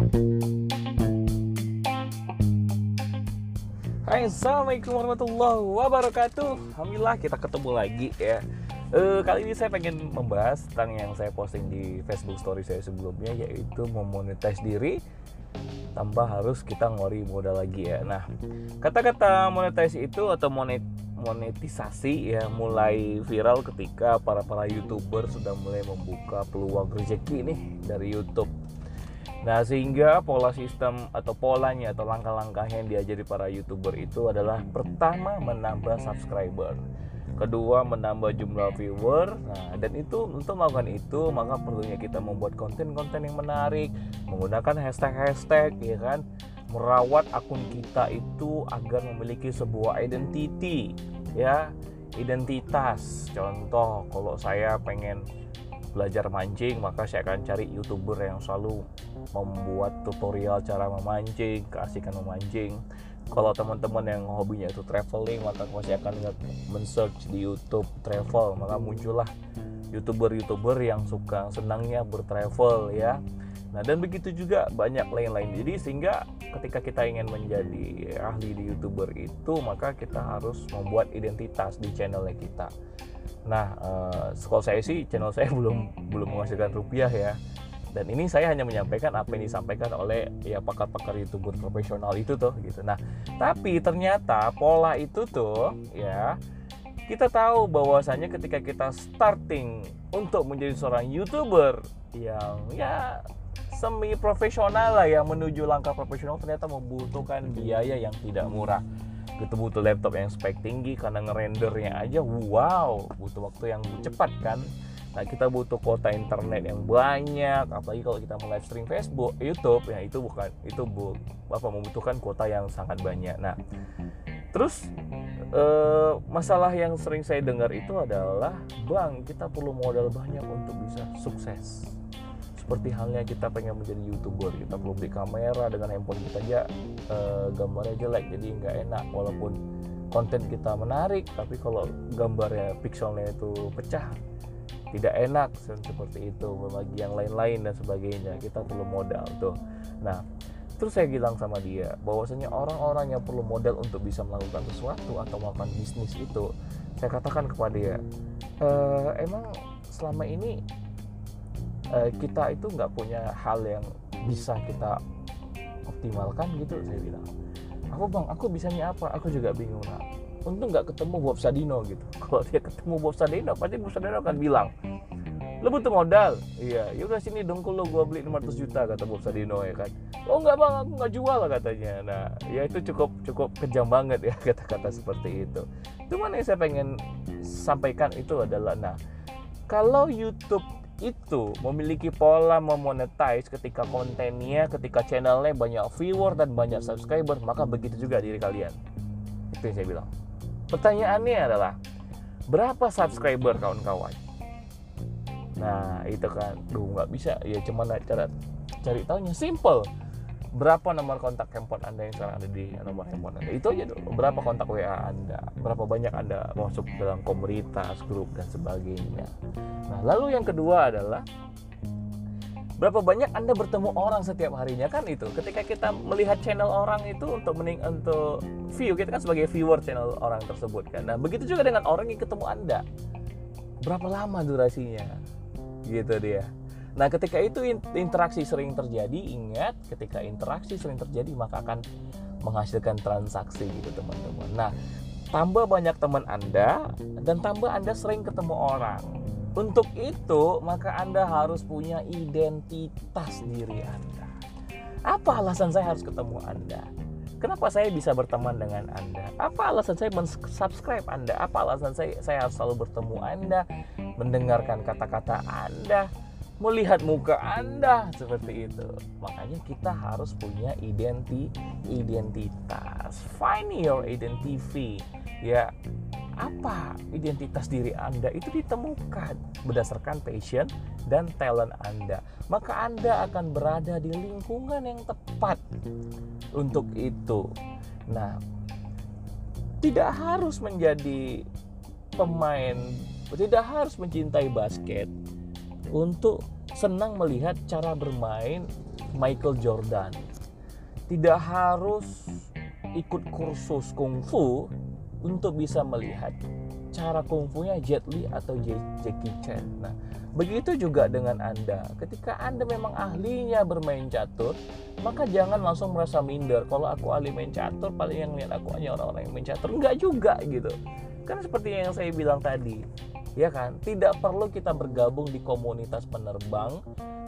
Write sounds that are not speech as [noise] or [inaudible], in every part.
Hai, Assalamualaikum warahmatullahi wabarakatuh. Alhamdulillah kita ketemu lagi ya. Uh, Kali ini saya pengen membahas tentang yang saya posting di Facebook story saya sebelumnya Yaitu memonetize diri tanpa harus kita ngori modal lagi ya. Nah, kata-kata monetize itu atau monet monetisasi ya mulai viral ketika para-para youtuber sudah mulai membuka peluang rezeki nih dari YouTube Nah, sehingga pola sistem atau polanya atau langkah-langkah yang diajari para YouTuber itu adalah pertama menambah subscriber, kedua menambah jumlah viewer. Nah, dan itu untuk melakukan itu maka perlunya kita membuat konten-konten yang menarik, menggunakan hashtag-hashtag ya kan, merawat akun kita itu agar memiliki sebuah identity ya, identitas. Contoh kalau saya pengen belajar mancing maka saya akan cari youtuber yang selalu membuat tutorial cara memancing keasikan memancing kalau teman-teman yang hobinya itu traveling maka saya akan men-search di YouTube travel maka muncullah youtuber-youtuber yang suka senangnya bertravel ya Nah dan begitu juga banyak lain-lain. Jadi sehingga ketika kita ingin menjadi ahli di youtuber itu maka kita harus membuat identitas di channelnya kita. Nah, uh, kalau saya sih channel saya [laughs] belum belum menghasilkan rupiah ya. Dan ini saya hanya menyampaikan apa yang disampaikan oleh ya pakar-pakar youtuber profesional itu tuh gitu. Nah, tapi ternyata pola itu tuh ya kita tahu bahwasanya ketika kita starting untuk menjadi seorang youtuber yang ya semi profesional lah yang menuju langkah profesional ternyata membutuhkan biaya yang tidak murah kita butuh laptop yang spek tinggi karena ngerendernya aja wow butuh waktu yang cepat kan? Nah kita butuh kuota internet yang banyak apalagi kalau kita mau live stream Facebook YouTube ya itu bukan itu bu apa membutuhkan kuota yang sangat banyak. Nah terus eh, masalah yang sering saya dengar itu adalah bang kita perlu modal banyak untuk bisa sukses seperti halnya kita pengen menjadi youtuber. Kita perlu beli kamera dengan handphone kita aja e, gambarnya jelek jadi nggak enak. Walaupun konten kita menarik tapi kalau gambarnya pixelnya itu pecah tidak enak seperti itu. Bagi yang lain-lain dan sebagainya. Kita perlu modal tuh. Nah terus saya bilang sama dia bahwasanya orang-orang yang perlu modal untuk bisa melakukan sesuatu atau melakukan bisnis itu saya katakan kepada dia e, emang selama ini uh, kita itu nggak punya hal yang bisa kita optimalkan gitu saya bilang. Aku bang aku bisanya apa? Aku juga bingung nah untung nggak ketemu Bob Sadino gitu. [laughs] Kalau dia ketemu Bob Sadino pasti Bob Sadino akan bilang lo butuh modal. Iya yaudah sini dong lo gue beli 500 juta kata Bob Sadino ya kan. Oh nggak bang aku nggak jual katanya. Nah ya itu cukup cukup kejam banget ya [laughs] kata-kata seperti itu. Cuman yang saya pengen sampaikan itu adalah nah kalau YouTube itu memiliki pola memonetize ketika kontennya, ketika channelnya banyak viewer dan banyak subscriber, maka begitu juga diri kalian. Itu yang saya bilang. Pertanyaannya adalah berapa subscriber kawan-kawan? Nah itu kan, duh nggak bisa ya cuman cara cari tahunya simple berapa nomor kontak handphone Anda yang sekarang ada di nomor handphone Anda. Itu aja dulu. Berapa kontak WA Anda, berapa banyak Anda masuk dalam komunitas, grup dan sebagainya. Nah, lalu yang kedua adalah berapa banyak Anda bertemu orang setiap harinya kan itu. Ketika kita melihat channel orang itu untuk mening untuk view, kita kan sebagai viewer channel orang tersebut kan. Nah, begitu juga dengan orang yang ketemu Anda. Berapa lama durasinya? Gitu dia. Nah, ketika itu interaksi sering terjadi, ingat ketika interaksi sering terjadi maka akan menghasilkan transaksi gitu, teman-teman. Nah, tambah banyak teman Anda dan tambah Anda sering ketemu orang. Untuk itu, maka Anda harus punya identitas diri Anda. Apa alasan saya harus ketemu Anda? Kenapa saya bisa berteman dengan Anda? Apa alasan saya men-subscribe Anda? Apa alasan saya saya harus selalu bertemu Anda, mendengarkan kata-kata Anda? Melihat muka Anda seperti itu. Makanya kita harus punya identi identitas. Find your identity. Ya, apa identitas diri Anda itu ditemukan berdasarkan passion dan talent Anda. Maka Anda akan berada di lingkungan yang tepat untuk itu. Nah, tidak harus menjadi pemain, tidak harus mencintai basket untuk senang melihat cara bermain Michael Jordan. Tidak harus ikut kursus kungfu untuk bisa melihat cara kungfunya Jet Li atau Jackie Chan. Nah, begitu juga dengan Anda. Ketika Anda memang ahlinya bermain catur, maka jangan langsung merasa minder. Kalau aku ahli main catur, paling yang lihat aku hanya orang-orang yang main catur. Enggak juga gitu. Kan seperti yang saya bilang tadi, ya kan? Tidak perlu kita bergabung di komunitas penerbang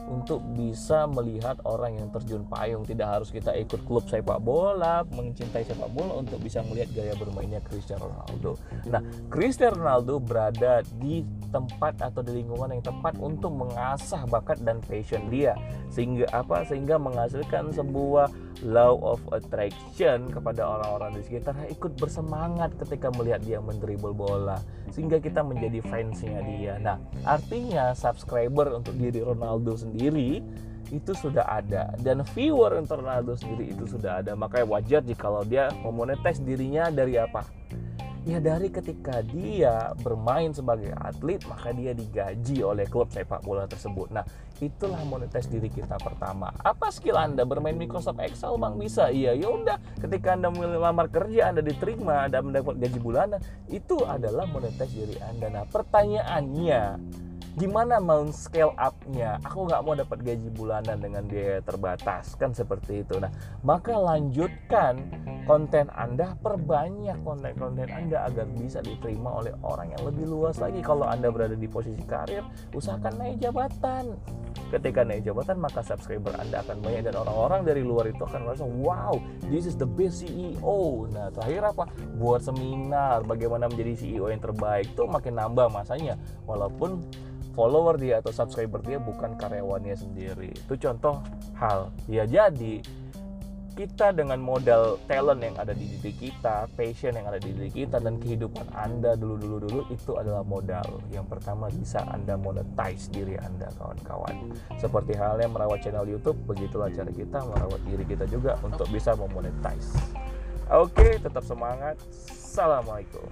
untuk bisa melihat orang yang terjun payung. Tidak harus kita ikut klub sepak bola mencintai sepak bola untuk bisa melihat gaya bermainnya Cristiano Ronaldo. Nah Cristiano Ronaldo berada di tempat atau di lingkungan yang tepat untuk mengasah bakat dan passion dia. Sehingga apa? Sehingga menghasilkan sebuah law of attraction kepada orang-orang di sekitar. Ikut bersemangat ketika melihat dia mendribble bola sehingga kita menjadi fansnya dia. Nah artinya subscriber untuk diri Ronaldo sendiri itu sudah ada. Dan viewer untuk Ronaldo sendiri itu sudah ada. Makanya wajar jika dia memonetize dirinya dari apa? Ya dari ketika dia bermain sebagai atlet maka dia digaji oleh klub sepak bola tersebut. Nah itulah monetis diri kita pertama. Apa skill anda? Bermain Microsoft Excel bang? Bisa? Iya ya udah. Ketika anda melamar kerja anda diterima anda mendapat gaji bulanan itu adalah monetis diri anda. Nah pertanyaannya gimana mau scale up-nya? Aku nggak mau dapat gaji bulanan dengan biaya terbatas kan seperti itu. Nah maka lanjutkan konten anda perbanyak konten-konten anda agar bisa diterima oleh orang yang lebih luas lagi. Kalau anda berada di posisi karir usahakan naik jabatan. Ketika naik jabatan maka subscriber anda akan banyak dan orang-orang dari luar itu akan merasa wow this is the best CEO nah terakhir apa? Buat seminar bagaimana menjadi CEO yang terbaik. Tuh makin nambah masanya. Walaupun follower dia atau subscriber dia bukan karyawannya sendiri itu contoh hal ya jadi kita dengan modal talent yang ada di diri kita, passion yang ada di diri kita dan kehidupan Anda dulu-dulu dulu itu adalah modal. Yang pertama bisa Anda monetize diri Anda kawan-kawan. Seperti halnya merawat channel YouTube, begitulah cara kita merawat diri kita juga untuk bisa memonetize. Oke, tetap semangat. Assalamualaikum.